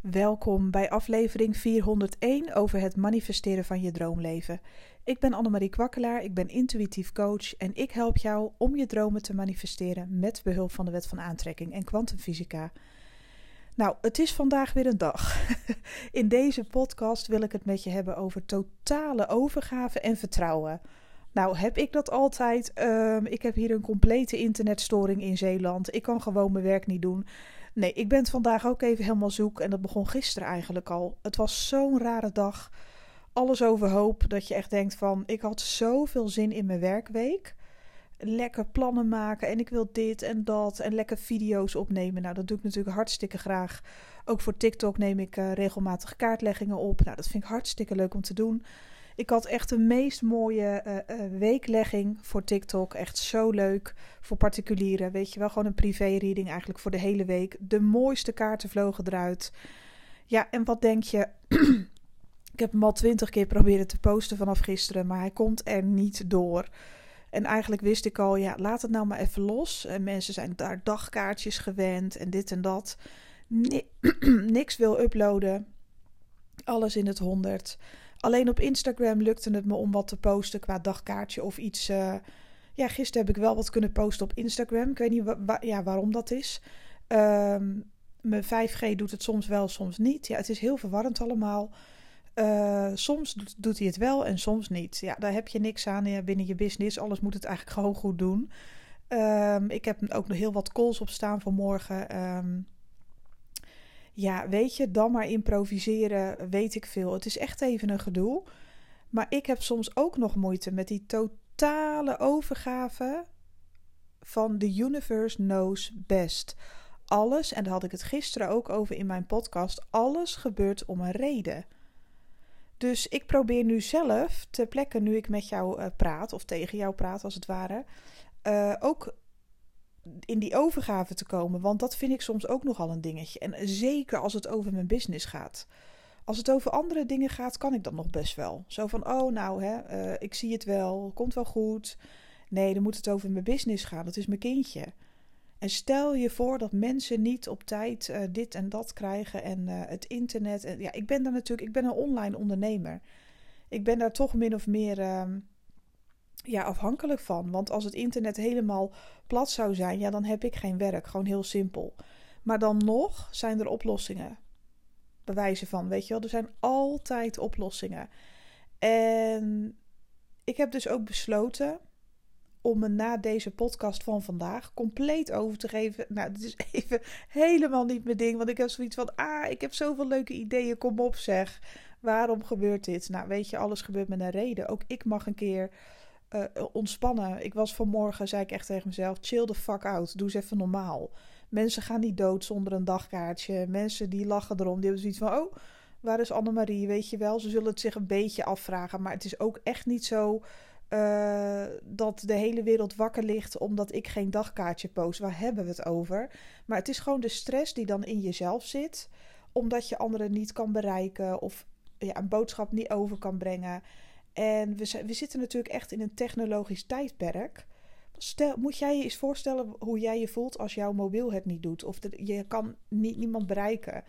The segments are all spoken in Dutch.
Welkom bij aflevering 401 over het manifesteren van je droomleven. Ik ben Annemarie Kwakkelaar, ik ben intuïtief coach en ik help jou om je dromen te manifesteren met behulp van de wet van aantrekking en kwantumfysica. Nou, het is vandaag weer een dag. In deze podcast wil ik het met je hebben over totale overgave en vertrouwen. Nou, heb ik dat altijd? Ehm, ik heb hier een complete internetstoring in Zeeland. Ik kan gewoon mijn werk niet doen. Nee, ik ben vandaag ook even helemaal zoek. En dat begon gisteren eigenlijk al. Het was zo'n rare dag. Alles overhoop. Dat je echt denkt van, ik had zoveel zin in mijn werkweek. Lekker plannen maken. En ik wil dit en dat. En lekker video's opnemen. Nou, dat doe ik natuurlijk hartstikke graag. Ook voor TikTok neem ik uh, regelmatig kaartleggingen op. Nou, dat vind ik hartstikke leuk om te doen. Ik had echt de meest mooie uh, uh, weeklegging voor TikTok. Echt zo leuk voor particulieren. Weet je wel, gewoon een privé-reading eigenlijk voor de hele week. De mooiste kaarten vlogen eruit. Ja, en wat denk je? ik heb hem al twintig keer proberen te posten vanaf gisteren, maar hij komt er niet door. En eigenlijk wist ik al, ja, laat het nou maar even los. En mensen zijn daar dagkaartjes gewend en dit en dat. niks wil uploaden. Alles in het honderd. Alleen op Instagram lukte het me om wat te posten qua dagkaartje of iets. Uh, ja, gisteren heb ik wel wat kunnen posten op Instagram. Ik weet niet waarom dat is. Um, mijn 5G doet het soms wel, soms niet. Ja, het is heel verwarrend allemaal. Uh, soms doet hij het wel en soms niet. Ja, daar heb je niks aan ja, binnen je business. Alles moet het eigenlijk gewoon goed doen. Um, ik heb ook nog heel wat calls op staan voor morgen. Um, ja, weet je, dan maar improviseren, weet ik veel. Het is echt even een gedoe. Maar ik heb soms ook nog moeite met die totale overgave van The Universe Knows Best. Alles, en daar had ik het gisteren ook over in mijn podcast, alles gebeurt om een reden. Dus ik probeer nu zelf, ter plekke nu ik met jou uh, praat, of tegen jou praat als het ware, uh, ook in die overgave te komen. Want dat vind ik soms ook nogal een dingetje. En zeker als het over mijn business gaat. Als het over andere dingen gaat, kan ik dat nog best wel. Zo van, oh nou, hè, uh, ik zie het wel, komt wel goed. Nee, dan moet het over mijn business gaan. Dat is mijn kindje. En stel je voor dat mensen niet op tijd uh, dit en dat krijgen en uh, het internet. En, ja, ik ben daar natuurlijk, ik ben een online ondernemer. Ik ben daar toch min of meer ehm, ja, afhankelijk van. Want als het internet helemaal plat zou zijn, ja, dan heb ik geen werk. Gewoon heel simpel. Maar dan nog zijn er oplossingen. Bewijzen van, weet je wel. Er zijn altijd oplossingen. En ik heb dus ook besloten om me na deze podcast van vandaag compleet over te geven. Nou, dit is even helemaal niet mijn ding. Want ik heb zoiets van, ah, ik heb zoveel leuke ideeën. Kom op zeg. Waarom gebeurt dit? Nou, weet je, alles gebeurt met een reden. Ook ik mag een keer uh, ontspannen. Ik was vanmorgen, zei ik echt tegen mezelf: chill the fuck out. Doe eens even normaal. Mensen gaan niet dood zonder een dagkaartje. Mensen die lachen erom. Die hebben zoiets van: oh, waar is Annemarie? Weet je wel, ze zullen het zich een beetje afvragen. Maar het is ook echt niet zo. Uh, dat de hele wereld wakker ligt omdat ik geen dagkaartje post. Waar hebben we het over? Maar het is gewoon de stress die dan in jezelf zit. Omdat je anderen niet kan bereiken of ja, een boodschap niet over kan brengen. En we, we zitten natuurlijk echt in een technologisch tijdperk. Stel, moet jij je eens voorstellen hoe jij je voelt als jouw mobiel het niet doet? Of je kan niet, niemand bereiken.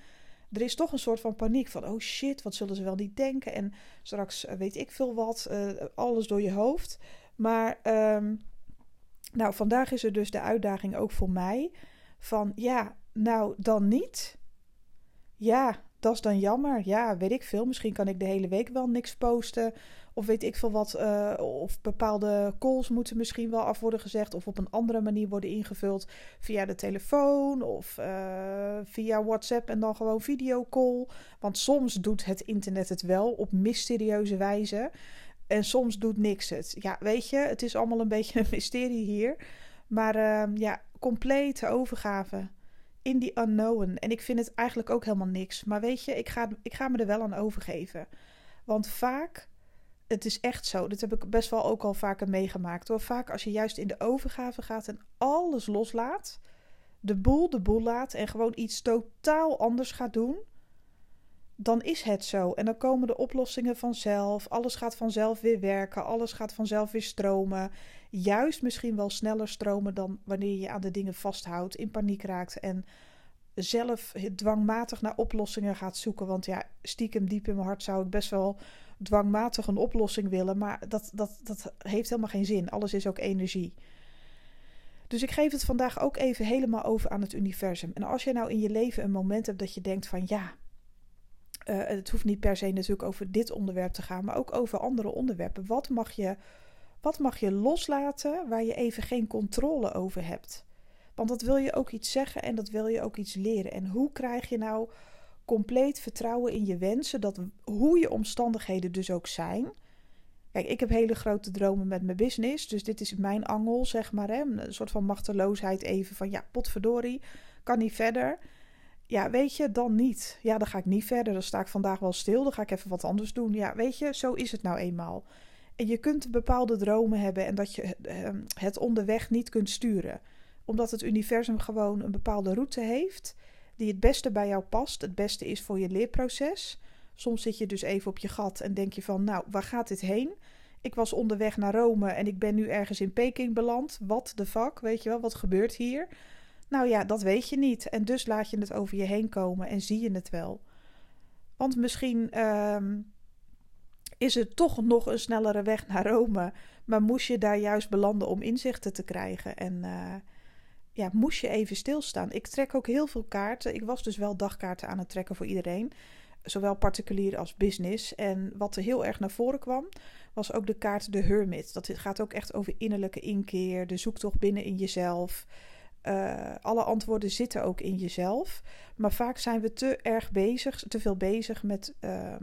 Er is toch een soort van paniek van: oh shit, wat zullen ze wel niet denken? En straks eh, weet ik veel wat, uh, alles door je hoofd. Maar um, nou, vandaag is er dus de uitdaging ook voor mij: van ja, nou dan niet. Ja, dat is dan jammer. Ja, weet ik veel. Misschien kan ik de hele week wel niks posten. Of weet ik veel wat. Uh, of bepaalde calls moeten misschien wel af worden gezegd. Of op een andere manier worden ingevuld. Via de telefoon of uh, via WhatsApp en dan gewoon videocall. Want soms doet het internet het wel op mysterieuze wijze. En soms doet niks het. Ja, weet je, het is allemaal een beetje een mysterie hier. Maar uh, ja, complete overgave in die unknown. En ik vind het eigenlijk ook helemaal niks. Maar weet je, ik ga, ik ga me er wel aan overgeven. Want vaak, het is echt zo, dit heb ik best wel ook al vaker meegemaakt hoor. Vaak als je juist in de overgave gaat en alles loslaat, de boel de boel laat en gewoon iets totaal anders gaat doen, dan is het zo. En dan komen de oplossingen vanzelf. Alles gaat vanzelf weer werken. Alles gaat vanzelf weer stromen. Juist misschien wel sneller stromen dan wanneer je aan de dingen vasthoudt, in paniek raakt en zelf dwangmatig naar oplossingen gaat zoeken. Want ja, stiekem diep in mijn hart zou ik best wel dwangmatig een oplossing willen. Maar dat, dat, dat heeft helemaal geen zin. Alles is ook energie. Dus ik geef het vandaag ook even helemaal over aan het universum. En als je nou in je leven een moment hebt dat je denkt van ja, uh, het hoeft niet per se natuurlijk over dit onderwerp te gaan, maar ook over andere onderwerpen. Wat mag je, wat mag je loslaten waar je even geen controle over hebt? Want dat wil je ook iets zeggen en dat wil je ook iets leren. En hoe krijg je nou compleet vertrouwen in je wensen, dat hoe je omstandigheden dus ook zijn. Kijk, ik heb hele grote dromen met mijn business, dus dit is mijn angel, zeg maar. Hè? Een soort van machteloosheid even van, ja, potverdorie, kan niet verder. Ja, weet je, dan niet. Ja, dan ga ik niet verder. Dan sta ik vandaag wel stil. Dan ga ik even wat anders doen. Ja, weet je, zo is het nou eenmaal. En je kunt bepaalde dromen hebben en dat je ehm, het onderweg niet kunt sturen. Omdat het universum gewoon een bepaalde route heeft die het beste bij jou past. Het beste is voor je leerproces. Soms zit je dus even op je gat en denk je van, nou, waar gaat dit heen? Ik was onderweg naar Rome en ik ben nu ergens in Peking beland. Wat de fuck, weet je wel, wat gebeurt hier? Nou ja, dat weet je niet. En dus laat je het over je heen komen en zie je het wel. Want misschien ehm, is er toch nog een snellere weg naar Rome. Maar moest je daar juist belanden om inzichten te krijgen. En uh, ja, moest je even stilstaan. Ik trek ook heel veel kaarten. Ik was dus wel dagkaarten aan het trekken voor iedereen. Zowel particulier als business. En wat er heel erg naar voren kwam, was ook de kaart de Hermit. Dat gaat ook echt over innerlijke inkeer, de zoektocht binnen in jezelf. Uh, alle antwoorden zitten ook in jezelf. Maar vaak zijn we te erg bezig, te veel bezig met uh,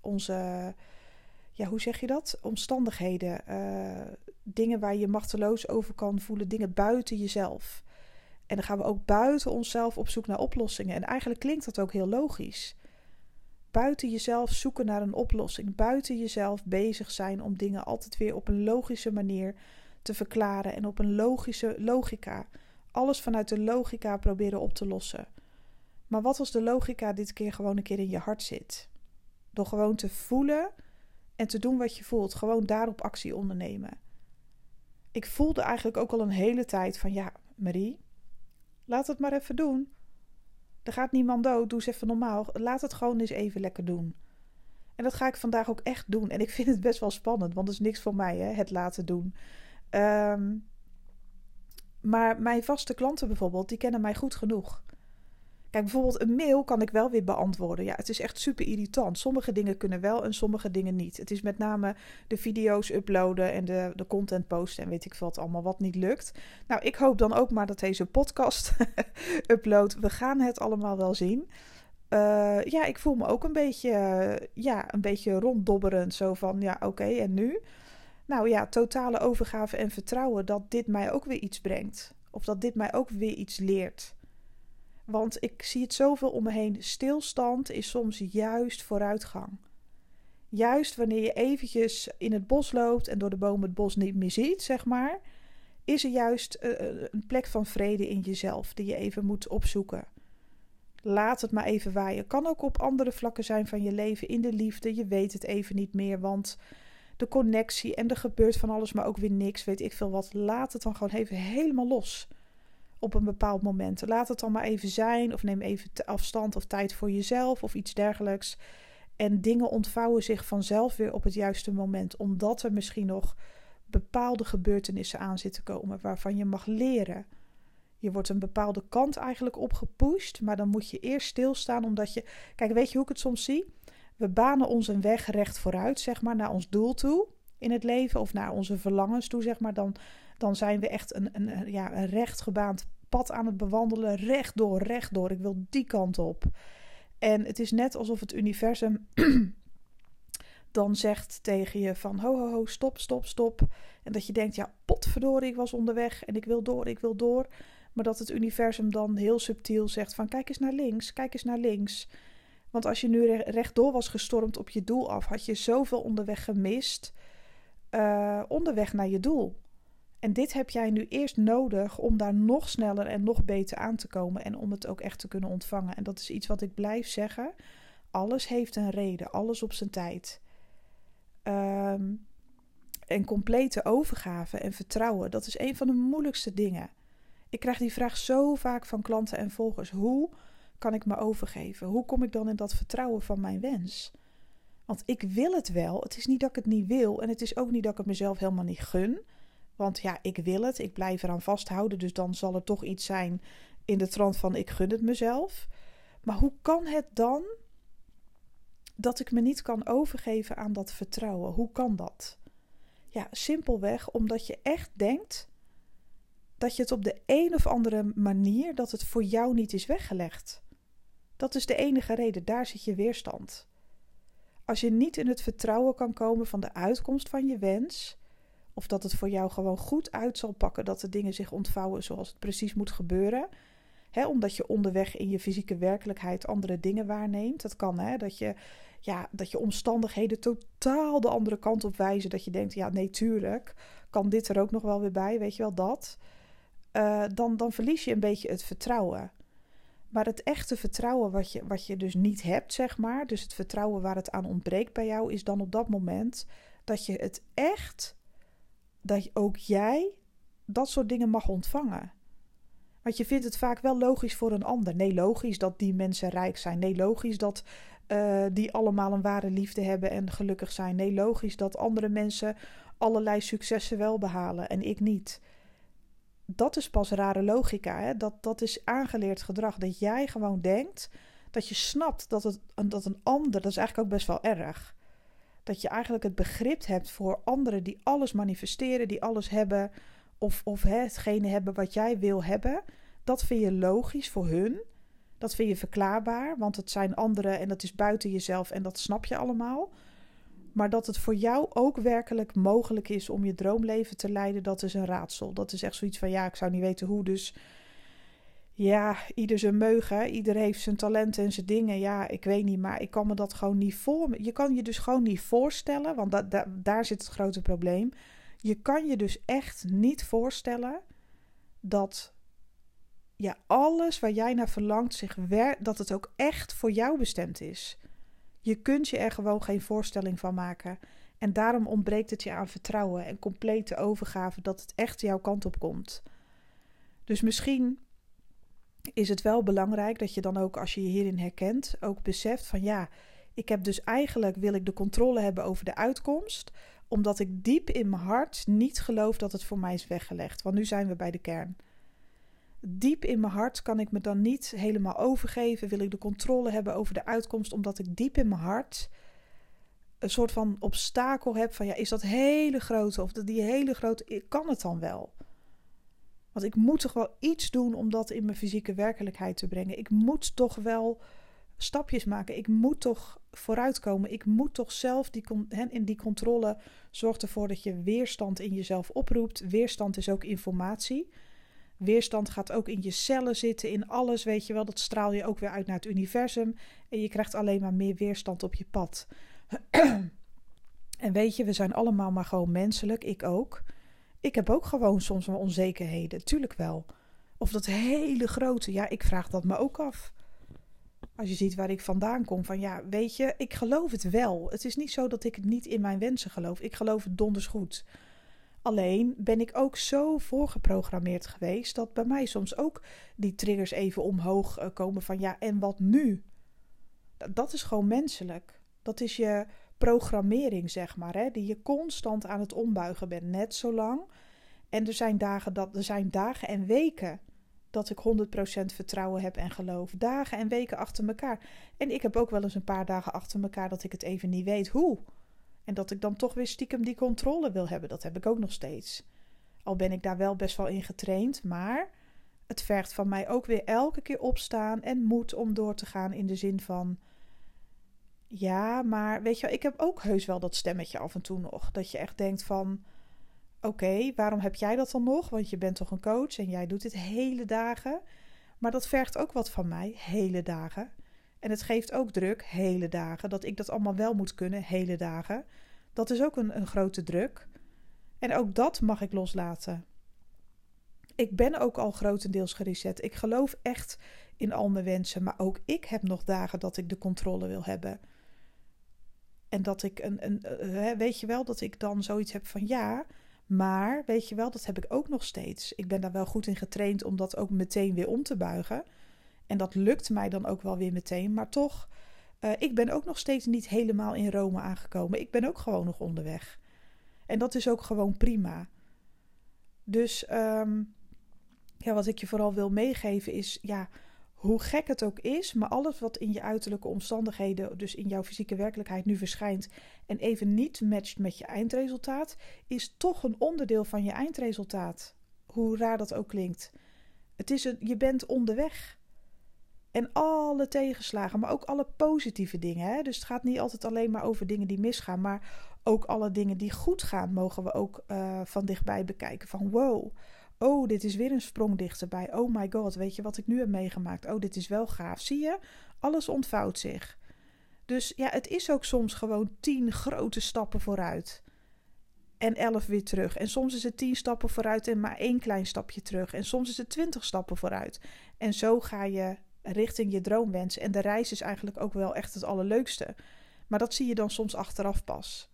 onze, ja, hoe zeg je dat? Omstandigheden. Uh, dingen waar je machteloos over kan voelen, dingen buiten jezelf. En dan gaan we ook buiten onszelf op zoek naar oplossingen. En eigenlijk klinkt dat ook heel logisch. Buiten jezelf zoeken naar een oplossing. Buiten jezelf bezig zijn om dingen altijd weer op een logische manier te verklaren en op een logische logica alles vanuit de logica proberen op te lossen. Maar wat als de logica dit keer gewoon een keer in je hart zit? Door gewoon te voelen en te doen wat je voelt. Gewoon daarop actie ondernemen. Ik voelde eigenlijk ook al een hele tijd van ja, Marie, laat het maar even doen. Er gaat niemand dood, doe eens even normaal. Laat het gewoon eens even lekker doen. En dat ga ik vandaag ook echt doen. En ik vind het best wel spannend, want het is niks voor mij, hè, het laten doen. Um, maar mijn vaste klanten bijvoorbeeld, die kennen mij goed genoeg. Kijk, bijvoorbeeld een mail kan ik wel weer beantwoorden. Ja, het is echt super irritant. Sommige dingen kunnen wel en sommige dingen niet. Het is met name de video's uploaden en de, de content posten en weet ik wat allemaal wat niet lukt. Nou, ik hoop dan ook maar dat deze podcast upload. We gaan het allemaal wel zien. Uh, ja, ik voel me ook een beetje, ja, een beetje ronddobberend. Zo van, ja, oké, en nu? Nou ja, totale overgave en vertrouwen dat dit mij ook weer iets brengt. Of dat dit mij ook weer iets leert. Want ik zie het zoveel om me heen. Stilstand is soms juist vooruitgang. Juist wanneer je eventjes in het bos loopt en door de bomen het bos niet meer ziet, zeg maar, is er juist uh, een plek van vrede in jezelf die je even moet opzoeken. Laat het maar even waaien. Kan ook op andere vlakken zijn van je leven, in de liefde. Je weet het even niet meer, want de connectie en er gebeurt van alles, maar ook weer niks, weet ik veel wat. Laat het dan gewoon even helemaal los op een bepaald moment. Laat het dan maar even zijn of neem even afstand of tijd voor jezelf of iets dergelijks. En dingen ontvouwen zich vanzelf weer op het juiste moment, omdat er misschien nog bepaalde gebeurtenissen aan zitten komen waarvan je mag leren. Je wordt een bepaalde kant eigenlijk opgepusht, maar dan moet je eerst stilstaan omdat je. Kijk, weet je hoe ik het soms zie? We banen ons een weg recht vooruit, zeg maar, naar ons doel toe in het leven of naar onze verlangens toe, zeg maar. Dan, dan zijn we echt een, een, ja, een recht gebaand pad aan het bewandelen, rechtdoor, rechtdoor. Ik wil die kant op. En het is net alsof het universum dan zegt tegen je van ho, ho, ho, stop, stop, stop. En dat je denkt, ja, potverdorie, ik was onderweg en ik wil door, ik wil door. Maar dat het universum dan heel subtiel zegt van kijk eens naar links, kijk eens naar links. Want als je nu rechtdoor was gestormd op je doel af, had je zoveel onderweg gemist. Uh, onderweg naar je doel. En dit heb jij nu eerst nodig om daar nog sneller en nog beter aan te komen en om het ook echt te kunnen ontvangen. En dat is iets wat ik blijf zeggen. Alles heeft een reden, alles op zijn tijd. Um, en complete overgave en vertrouwen, dat is een van de moeilijkste dingen. Ik krijg die vraag zo vaak van klanten en volgers. Hoe kan ik me overgeven? Hoe kom ik dan in dat vertrouwen van mijn wens? Want ik wil het wel. Het is niet dat ik het niet wil. En het is ook niet dat ik het mezelf helemaal niet gun. Want ja, ik wil het. Ik blijf eraan vasthouden. Dus dan zal er toch iets zijn in de trant van ik gun het mezelf. Maar hoe kan het dan dat ik me niet kan overgeven aan dat vertrouwen? Hoe kan dat? Ja, simpelweg omdat je echt denkt dat je het op de een of andere manier dat het voor jou niet is weggelegd. Dat is de enige reden, daar zit je weerstand. Als je niet in het vertrouwen kan komen van de uitkomst van je wens, of dat het voor jou gewoon goed uit zal pakken dat de dingen zich ontvouwen zoals het precies moet gebeuren, omdat je onderweg in je fysieke werkelijkheid andere dingen waarneemt. Dat kan, hè, dat je, ja, dat je omstandigheden totaal de andere kant op wijzen, dat je denkt, ja, nee, kan dit er ook nog wel weer bij, weet je wel dat. Uh, dan, dan verlies je een beetje het vertrouwen. Maar het echte vertrouwen wat je, wat je dus niet hebt, zeg maar, dus het vertrouwen waar het aan ontbreekt bij jou, is dan op dat moment dat je het echt, dat ook jij dat soort dingen mag ontvangen. Want je vindt het vaak wel logisch voor een ander. Nee, logisch dat die mensen rijk zijn. Nee, logisch dat uh, die allemaal een ware liefde hebben en gelukkig zijn. Nee, logisch dat andere mensen allerlei successen wel behalen en ik niet dat is pas rare logica. Hè? Dat, dat is aangeleerd gedrag. Dat jij gewoon denkt dat je snapt dat, het, dat een ander, dat is eigenlijk ook best wel erg. Dat je eigenlijk het begrip hebt voor anderen die alles manifesteren, die alles hebben, of, of hè, hetgene hebben wat jij wil hebben. Dat vind je logisch voor hun. Dat vind je verklaarbaar, want het zijn anderen en dat is buiten jezelf en dat snap je allemaal. Maar dat het voor jou ook werkelijk mogelijk is om je droomleven te leiden, dat is een raadsel. Dat is echt zoiets van ja, ik zou niet weten hoe. Dus ja, ieder zijn meugen. Ieder heeft zijn talenten en zijn dingen. Ja, ik weet niet, maar ik kan me dat gewoon niet voor. Je kan je dus gewoon niet voorstellen, want da daar zit het grote probleem. Je kan je dus echt niet voorstellen dat ja, alles waar jij naar verlangt, zich dat het ook echt voor jou bestemd is. Je kunt je er gewoon geen voorstelling van maken. En daarom ontbreekt het je aan vertrouwen en complete overgave dat het echt jouw kant op komt. Dus misschien is het wel belangrijk dat je dan ook, als je je hierin herkent, ook beseft van ja, ik heb dus eigenlijk wil ik de controle hebben over de uitkomst, omdat ik diep in mijn hart niet geloof dat het voor mij is weggelegd. Want nu zijn we bij de kern diep in mijn hart kan ik me dan niet helemaal overgeven. Wil ik de controle hebben over de uitkomst, omdat ik diep in mijn hart een soort van obstakel heb van ja, is dat hele grote of die hele grote, kan het dan wel? Ik moet toch wel iets doen om dat in mijn fysieke werkelijkheid te brengen. Ik moet toch wel stapjes maken. Ik moet toch vooruitkomen. Ik moet toch zelf die, in die controle zorgt ervoor dat je weerstand in jezelf oproept. Weerstand is ook informatie. Weerstand gaat ook in je cellen zitten, in alles, weet je wel. Dat straal je ook weer uit naar het universum. En je krijgt alleen maar meer weerstand op je pad. en weet je, we zijn allemaal maar gewoon menselijk. Ik ook. Ik heb ook gewoon soms wel onzekerheden. Tuurlijk wel. Of dat hele grote, ja, ik vraag dat me ook af. Als je ziet waar ik vandaan kom, van ja, weet je, ik geloof het wel. Het is niet zo dat ik het niet in mijn wensen geloof. Ik geloof het donders goed. Alleen ben ik ook zo voorgeprogrammeerd geweest dat bij mij soms ook die triggers even omhoog eh, komen van ja, en wat nu? Dat is gewoon menselijk. Dat is je programmering, zeg maar, hè, die je constant aan het ombuigen bent, net zo lang. En er zijn dagen, dat, er zijn dagen en weken dat ik 100% vertrouwen heb en geloof. Dagen en weken achter elkaar. En ik heb ook wel eens een paar dagen achter elkaar dat ik het even niet weet hoe. En dat ik dan toch weer stiekem die controle wil hebben, dat heb ik ook nog steeds. Al ben ik daar wel best wel in getraind, maar het vergt van mij ook weer elke keer opstaan en moed om door te gaan in de zin van. Ja, maar weet je, ik heb ook heus wel dat stemmetje af en toe nog. Dat je echt denkt van. Oké, waarom heb jij dat dan nog? Want je bent toch een coach en jij doet dit hele dagen. Maar dat vergt ook wat van mij, hele dagen. En het geeft ook druk, hele dagen, dat ik dat allemaal wel moet kunnen, hele dagen. Dat is ook een, een grote druk. En ook dat mag ik loslaten. Ik ben ook al grotendeels gereset. Ik geloof echt in al mijn wensen, maar ook ik heb nog dagen dat ik de controle wil hebben. En dat ik een, een, weet je wel, dat ik dan zoiets heb van ja, Maar weet je wel, dat heb ik ook nog steeds. Ik ben daar wel goed in getraind om dat ook meteen weer om te buigen. En dat lukt mij dan ook wel weer meteen. Maar toch, uh, ik ben ook nog steeds niet helemaal in Rome aangekomen. Ik ben ook gewoon nog onderweg. En dat is ook gewoon prima. Dus um, ja, wat ik je vooral wil meegeven is, ja, hoe gek het ook is, maar alles wat in je uiterlijke omstandigheden, dus in jouw fysieke werkelijkheid nu verschijnt en even niet matcht met je eindresultaat, is toch een onderdeel van je eindresultaat. Hoe raar dat ook klinkt. Het is een, je bent onderweg. En alle tegenslagen, maar ook alle positieve dingen. Hè? Dus het gaat niet altijd alleen maar over dingen die misgaan, maar ook alle dingen die goed gaan, mogen we ook uh, van dichtbij bekijken. Van wow, Oh, dit is weer een sprong dichterbij. Oh my god, weet je wat ik nu heb meegemaakt? Oh, dit is wel gaaf. Zie je? Alles ontvouwt zich. Dus ja, het is ook soms gewoon tien grote stappen vooruit. En elf weer terug. En soms is het tien stappen vooruit en maar één klein stapje terug. En soms is het twintig stappen vooruit. En zo ga je richting je droomwens. En de reis is eigenlijk ook wel echt het allerleukste. Maar dat zie je dan soms achteraf pas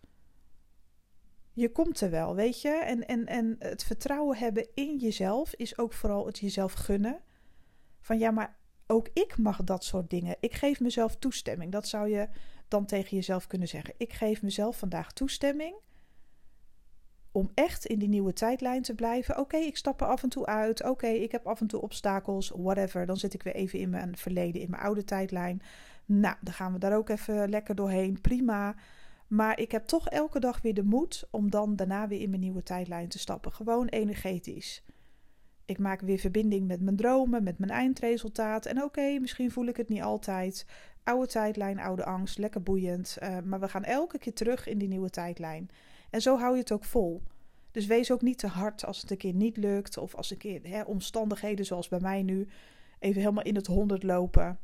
je komt er wel, weet je. En, en, en het vertrouwen hebben in jezelf is ook vooral het jezelf gunnen. Van ja, maar ook ik mag dat soort dingen. Ik geef mezelf toestemming. Dat zou je dan tegen jezelf kunnen zeggen. Ik geef mezelf vandaag toestemming om echt in die nieuwe tijdlijn te blijven. Oké, ik stap er af en toe uit. Oké, ik heb af en toe obstakels, whatever. Dan zit ik weer even in mijn verleden, in mijn oude tijdlijn. Nou, dan gaan we daar ook even lekker doorheen. Prima. Maar ik heb toch elke dag weer de moed om dan daarna weer in mijn nieuwe tijdlijn te stappen. Gewoon energetisch. Ik maak weer verbinding met mijn dromen, met mijn eindresultaat. En oké, misschien voel ik het niet altijd. Oude tijdlijn, oude angst, lekker boeiend. Uh, maar we gaan elke keer terug in die nieuwe tijdlijn. En zo hou je het ook vol. Dus wees ook niet te hard als het een keer niet lukt. Of als een keer hè, omstandigheden zoals bij mij nu even helemaal in het honderd lopen.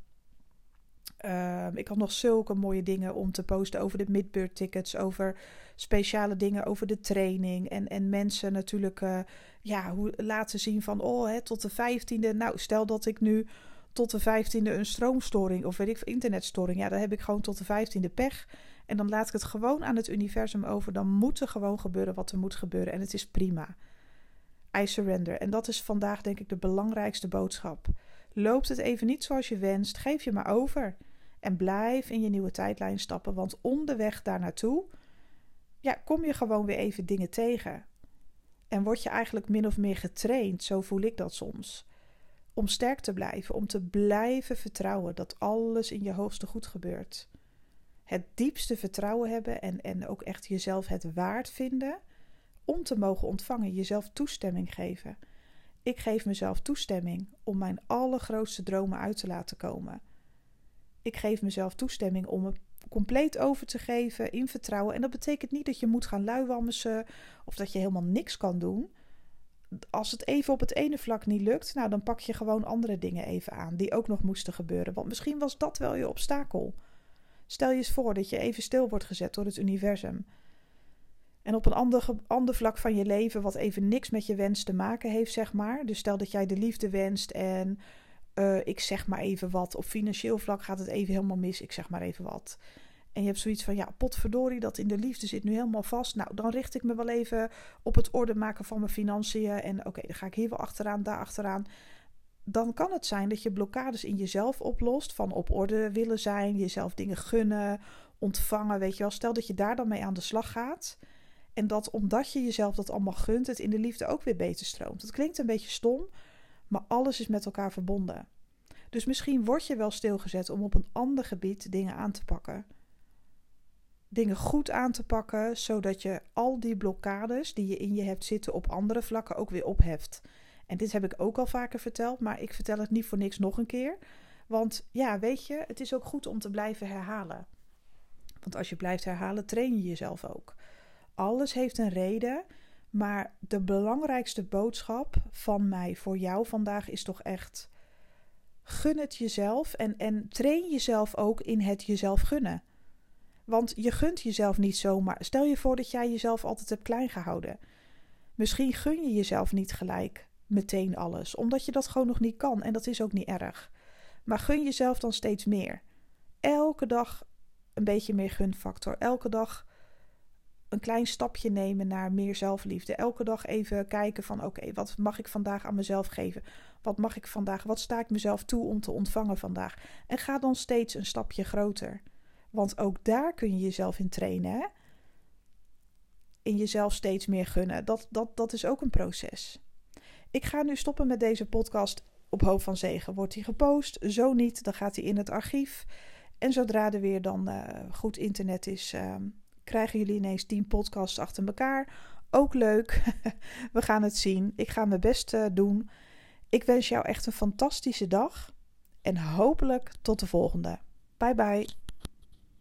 Ehm, ik had nog zulke mooie dingen om te posten over de midbeurt tickets, over speciale dingen, over de training. En, en mensen natuurlijk uh, ja, hoe, laten zien van, oh, hè, tot de vijftiende. Nou, stel dat ik nu tot de vijftiende een stroomstoring of weet ik internetstoring. Ja, dan heb ik gewoon tot de vijftiende pech. En dan laat ik het gewoon aan het universum over. Dan moet er gewoon gebeuren wat er moet gebeuren. En het is prima. I surrender. En dat is vandaag denk ik de belangrijkste boodschap. Loopt het even niet zoals je wenst, geef je maar over. En blijf in je nieuwe tijdlijn stappen, want onderweg daar naartoe, ja, kom je gewoon weer even dingen tegen. En word je eigenlijk min of meer getraind, zo voel ik dat soms. Om sterk te blijven, om te blijven vertrouwen dat alles in je hoogste goed gebeurt. Het diepste vertrouwen hebben en, en ook echt jezelf het waard vinden om te mogen ontvangen, jezelf toestemming geven. Ik geef mezelf toestemming om mijn allergrootste dromen uit te laten komen. Ik geef mezelf toestemming om me compleet over te geven in vertrouwen. En dat betekent niet dat je moet gaan luiwammen of dat je helemaal niks kan doen. Als het even op het ene vlak niet lukt, nou dan pak je gewoon andere dingen even aan die ook nog moesten gebeuren. Want misschien was dat wel je obstakel. Stel je eens voor dat je even stil wordt gezet door het universum. En op een ander, ander vlak van je leven, wat even niks met je wens te maken heeft, zeg maar. Dus stel dat jij de liefde wenst en uh, ik zeg maar even wat. Op financieel vlak gaat het even helemaal mis, ik zeg maar even wat. En je hebt zoiets van, ja, potverdorie, dat in de liefde zit nu helemaal vast. Nou, dan richt ik me wel even op het orde maken van mijn financiën. En oké, dan ga ik hier wel achteraan, daar achteraan. Dan kan het zijn dat je blokkades in jezelf oplost. Van op orde willen zijn, jezelf dingen gunnen, ontvangen. Weet je wel, stel dat je daar dan mee aan de slag gaat. En dat omdat je jezelf dat allemaal gunt, het in de liefde ook weer beter stroomt. Dat klinkt een beetje stom, maar alles is met elkaar verbonden. Dus misschien word je wel stilgezet om op een ander gebied dingen aan te pakken. Dingen goed aan te pakken, zodat je al die blokkades die je in je hebt zitten op andere vlakken ook weer opheft. En dit heb ik ook al vaker verteld, maar ik vertel het niet voor niks nog een keer. Want ja, weet je, het is ook goed om te blijven herhalen. Want als je blijft herhalen, train je jezelf ook. Alles heeft een reden. Maar de belangrijkste boodschap van mij voor jou vandaag is toch echt: gun het jezelf en, en train jezelf ook in het jezelf gunnen. Want je gunt jezelf niet zomaar. Stel je voor dat jij jezelf altijd hebt klein gehouden. Misschien gun je jezelf niet gelijk meteen alles, omdat je dat gewoon nog niet kan en dat is ook niet erg. Maar gun jezelf dan steeds meer. Elke dag een beetje meer gunfactor. Elke dag een klein stapje nemen naar meer zelfliefde. Elke dag even kijken van oké, wat mag ik vandaag aan mezelf geven? Wat mag ik vandaag? Wat sta ik mezelf toe om te ontvangen vandaag? En ga dan steeds een stapje groter. Want ook daar kun je jezelf in trainen. Hè? In jezelf steeds meer gunnen. Dat, dat, dat is ook een proces. Ik ga nu stoppen met deze podcast op hoop van zegen. Wordt hij gepost? Zo niet, dan gaat hij in het archief. En zodra er weer dan uh, goed internet is, uh, krijgen jullie ineens 10 podcasts achter elkaar. Ook leuk. We gaan het zien. Ik ga mijn best uh, doen. Ik wens jou echt een fantastische dag. En hopelijk tot de volgende. Bye bye.